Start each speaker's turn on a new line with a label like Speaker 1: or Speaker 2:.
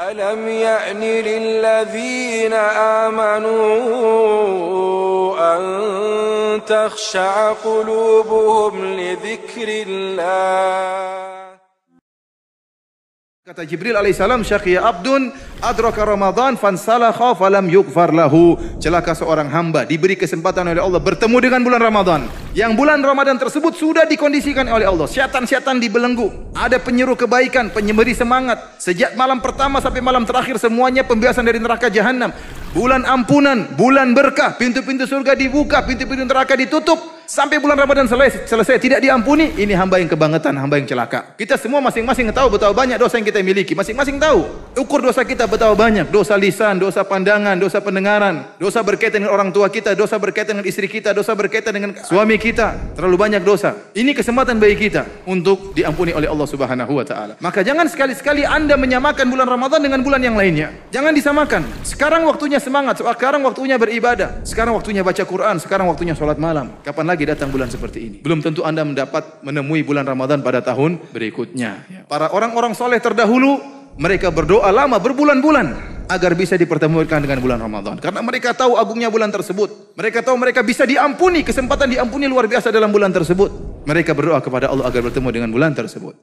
Speaker 1: ألم يأن للذين آمنوا أن تخشع قلوبهم لذكر الله
Speaker 2: Kata Jibril alaihissalam, Syakhiya abdun adraka Ramadan fansalakha falam yukfar lahu. Celaka seorang hamba diberi kesempatan oleh Allah bertemu dengan bulan Ramadan. Yang bulan Ramadan tersebut sudah dikondisikan oleh Allah. Syaitan-syaitan dibelenggu. Ada penyeru kebaikan, penyemberi semangat. Sejak malam pertama sampai malam terakhir semuanya pembiasan dari neraka jahanam. Bulan ampunan, bulan berkah, pintu-pintu surga dibuka, pintu-pintu neraka ditutup. Sampai bulan Ramadan selesai, selesai tidak diampuni, ini hamba yang kebangetan, hamba yang celaka. Kita semua masing-masing tahu betapa banyak dosa yang kita miliki. Masing-masing tahu. Ukur dosa kita betapa banyak. Dosa lisan, dosa pandangan, dosa pendengaran, dosa berkaitan dengan orang tua kita, dosa berkaitan dengan istri kita, dosa berkaitan dengan suami kita. Terlalu banyak dosa. Ini kesempatan bagi kita untuk diampuni oleh Allah Subhanahu wa taala. Maka jangan sekali-sekali Anda menyamakan bulan Ramadan dengan bulan yang lainnya. Jangan disamakan. Sekarang waktunya semangat, sekarang waktunya beribadah, sekarang waktunya baca Quran, sekarang waktunya sholat malam. Kapan lagi datang bulan seperti ini. Belum tentu Anda mendapat menemui bulan Ramadan pada tahun berikutnya. Para orang-orang soleh terdahulu, mereka berdoa lama berbulan-bulan agar bisa dipertemukan dengan bulan Ramadan. Karena mereka tahu agungnya bulan tersebut. Mereka tahu mereka bisa diampuni, kesempatan diampuni luar biasa dalam bulan tersebut. Mereka berdoa kepada Allah agar bertemu dengan bulan tersebut.